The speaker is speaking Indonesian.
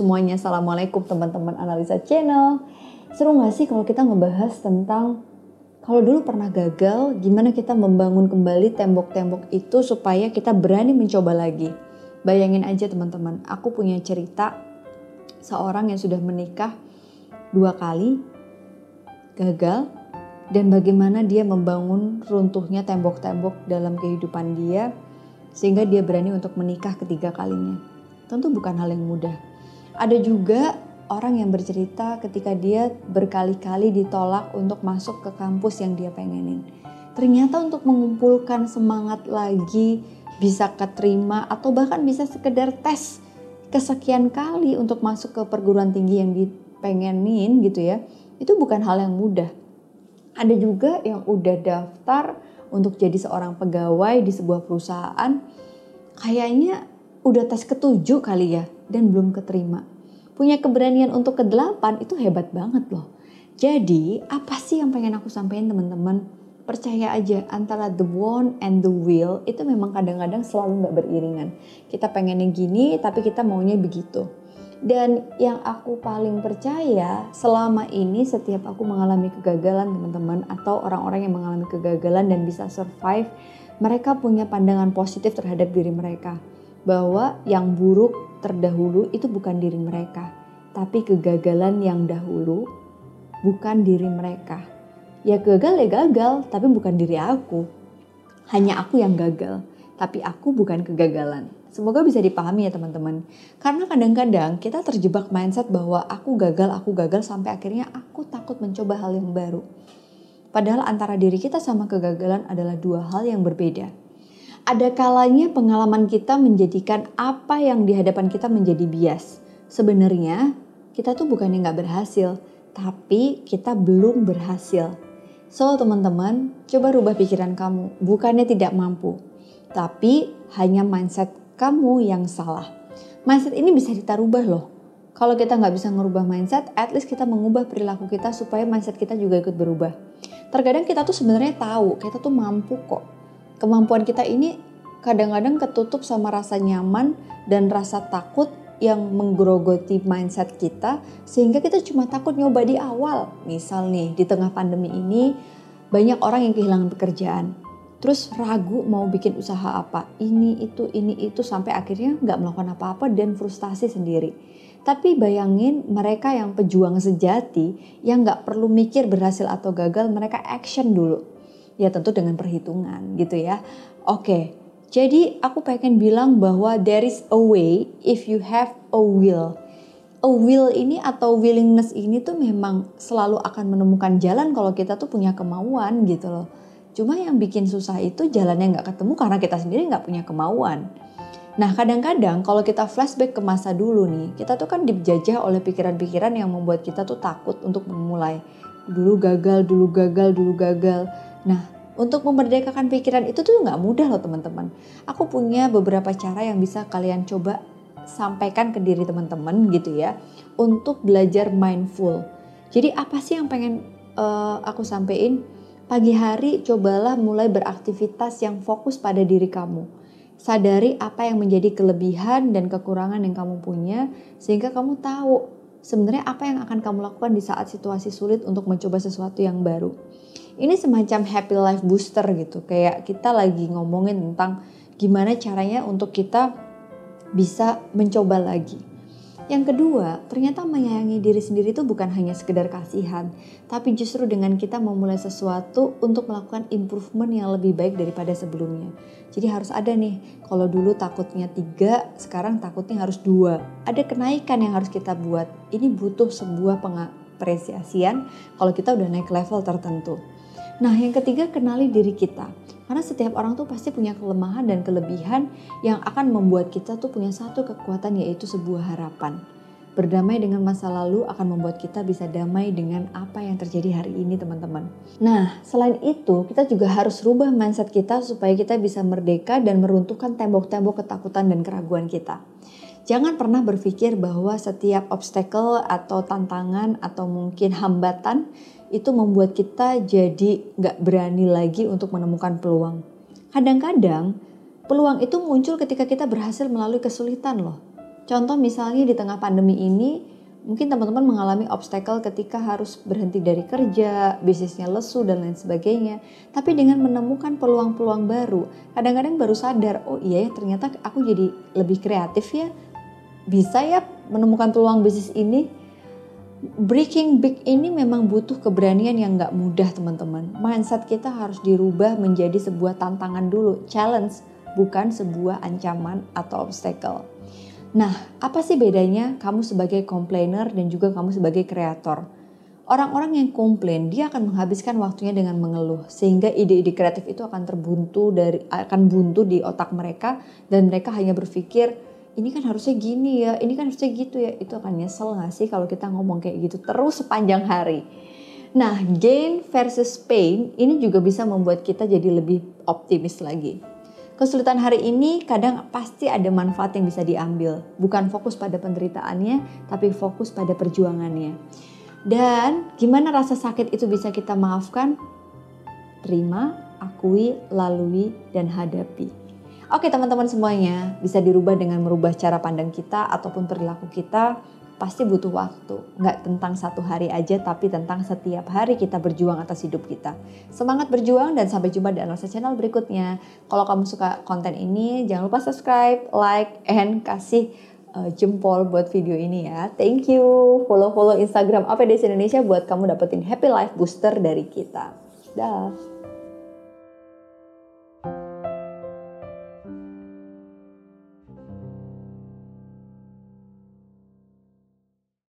semuanya, Assalamualaikum teman-teman analisa channel. Seru gak sih kalau kita ngebahas tentang kalau dulu pernah gagal, gimana kita membangun kembali tembok-tembok itu supaya kita berani mencoba lagi. Bayangin aja teman-teman, aku punya cerita seorang yang sudah menikah dua kali, gagal, dan bagaimana dia membangun runtuhnya tembok-tembok dalam kehidupan dia sehingga dia berani untuk menikah ketiga kalinya. Tentu bukan hal yang mudah. Ada juga orang yang bercerita ketika dia berkali-kali ditolak untuk masuk ke kampus yang dia pengenin. Ternyata untuk mengumpulkan semangat lagi, bisa keterima atau bahkan bisa sekedar tes kesekian kali untuk masuk ke perguruan tinggi yang dipengenin gitu ya, itu bukan hal yang mudah. Ada juga yang udah daftar untuk jadi seorang pegawai di sebuah perusahaan, kayaknya udah tes ketujuh kali ya dan belum keterima. Punya keberanian untuk ke delapan itu hebat banget loh. Jadi apa sih yang pengen aku sampaikan teman-teman? Percaya aja antara the want and the will itu memang kadang-kadang selalu nggak beriringan. Kita pengennya gini tapi kita maunya begitu. Dan yang aku paling percaya selama ini setiap aku mengalami kegagalan teman-teman atau orang-orang yang mengalami kegagalan dan bisa survive, mereka punya pandangan positif terhadap diri mereka. Bahwa yang buruk terdahulu itu bukan diri mereka, tapi kegagalan yang dahulu bukan diri mereka. Ya gagal ya gagal, tapi bukan diri aku. Hanya aku yang gagal, tapi aku bukan kegagalan. Semoga bisa dipahami ya teman-teman. Karena kadang-kadang kita terjebak mindset bahwa aku gagal, aku gagal sampai akhirnya aku takut mencoba hal yang baru. Padahal antara diri kita sama kegagalan adalah dua hal yang berbeda. Ada kalanya pengalaman kita menjadikan apa yang di hadapan kita menjadi bias. Sebenarnya kita tuh bukannya nggak berhasil, tapi kita belum berhasil. So teman-teman, coba rubah pikiran kamu. Bukannya tidak mampu, tapi hanya mindset kamu yang salah. Mindset ini bisa kita rubah loh. Kalau kita nggak bisa ngerubah mindset, at least kita mengubah perilaku kita supaya mindset kita juga ikut berubah. Terkadang kita tuh sebenarnya tahu, kita tuh mampu kok. Kemampuan kita ini kadang-kadang ketutup sama rasa nyaman dan rasa takut yang menggerogoti mindset kita sehingga kita cuma takut nyoba di awal. Misal nih di tengah pandemi ini banyak orang yang kehilangan pekerjaan. Terus ragu mau bikin usaha apa? Ini itu ini itu sampai akhirnya nggak melakukan apa-apa dan frustasi sendiri. Tapi bayangin mereka yang pejuang sejati yang nggak perlu mikir berhasil atau gagal mereka action dulu ya tentu dengan perhitungan gitu ya oke jadi aku pengen bilang bahwa there is a way if you have a will a will ini atau willingness ini tuh memang selalu akan menemukan jalan kalau kita tuh punya kemauan gitu loh Cuma yang bikin susah itu jalannya nggak ketemu karena kita sendiri nggak punya kemauan. Nah kadang-kadang kalau kita flashback ke masa dulu nih, kita tuh kan dijajah oleh pikiran-pikiran yang membuat kita tuh takut untuk memulai. Dulu gagal, dulu gagal, dulu gagal. Nah untuk memerdekakan pikiran itu tuh nggak mudah loh teman-teman. Aku punya beberapa cara yang bisa kalian coba sampaikan ke diri teman-teman gitu ya. Untuk belajar mindful. Jadi apa sih yang pengen uh, aku sampaikan? Pagi hari cobalah mulai beraktivitas yang fokus pada diri kamu. Sadari apa yang menjadi kelebihan dan kekurangan yang kamu punya sehingga kamu tahu sebenarnya apa yang akan kamu lakukan di saat situasi sulit untuk mencoba sesuatu yang baru. Ini semacam happy life booster gitu. Kayak kita lagi ngomongin tentang gimana caranya untuk kita bisa mencoba lagi. Yang kedua, ternyata menyayangi diri sendiri itu bukan hanya sekedar kasihan, tapi justru dengan kita memulai sesuatu untuk melakukan improvement yang lebih baik daripada sebelumnya. Jadi harus ada nih, kalau dulu takutnya tiga, sekarang takutnya harus dua. Ada kenaikan yang harus kita buat. Ini butuh sebuah pengapresiasian kalau kita udah naik level tertentu. Nah, yang ketiga kenali diri kita. Karena setiap orang tuh pasti punya kelemahan dan kelebihan yang akan membuat kita tuh punya satu kekuatan yaitu sebuah harapan. Berdamai dengan masa lalu akan membuat kita bisa damai dengan apa yang terjadi hari ini teman-teman. Nah selain itu kita juga harus rubah mindset kita supaya kita bisa merdeka dan meruntuhkan tembok-tembok ketakutan dan keraguan kita. Jangan pernah berpikir bahwa setiap obstacle atau tantangan atau mungkin hambatan itu membuat kita jadi nggak berani lagi untuk menemukan peluang. Kadang-kadang peluang itu muncul ketika kita berhasil melalui kesulitan loh. Contoh misalnya di tengah pandemi ini, mungkin teman-teman mengalami obstacle ketika harus berhenti dari kerja, bisnisnya lesu dan lain sebagainya. Tapi dengan menemukan peluang-peluang baru, kadang-kadang baru sadar, oh iya ya ternyata aku jadi lebih kreatif ya. Bisa ya menemukan peluang bisnis ini. Breaking big ini memang butuh keberanian yang nggak mudah teman-teman. Mindset kita harus dirubah menjadi sebuah tantangan dulu, challenge, bukan sebuah ancaman atau obstacle. Nah, apa sih bedanya kamu sebagai komplainer dan juga kamu sebagai kreator? Orang-orang yang komplain, dia akan menghabiskan waktunya dengan mengeluh sehingga ide-ide kreatif itu akan terbuntu dari akan buntu di otak mereka dan mereka hanya berpikir ini kan harusnya gini ya, ini kan harusnya gitu ya. Itu akan nyesel gak sih kalau kita ngomong kayak gitu terus sepanjang hari. Nah, gain versus pain ini juga bisa membuat kita jadi lebih optimis lagi. Kesulitan hari ini kadang pasti ada manfaat yang bisa diambil, bukan fokus pada penderitaannya, tapi fokus pada perjuangannya. Dan gimana rasa sakit itu bisa kita maafkan? Terima, akui, lalui, dan hadapi. Oke teman-teman semuanya, bisa dirubah dengan merubah cara pandang kita ataupun perilaku kita pasti butuh waktu. Nggak tentang satu hari aja, tapi tentang setiap hari kita berjuang atas hidup kita. Semangat berjuang dan sampai jumpa di Analisa Channel berikutnya. Kalau kamu suka konten ini, jangan lupa subscribe, like, and kasih uh, jempol buat video ini ya. Thank you. Follow-follow Instagram APDS Indonesia buat kamu dapetin happy life booster dari kita. Dah.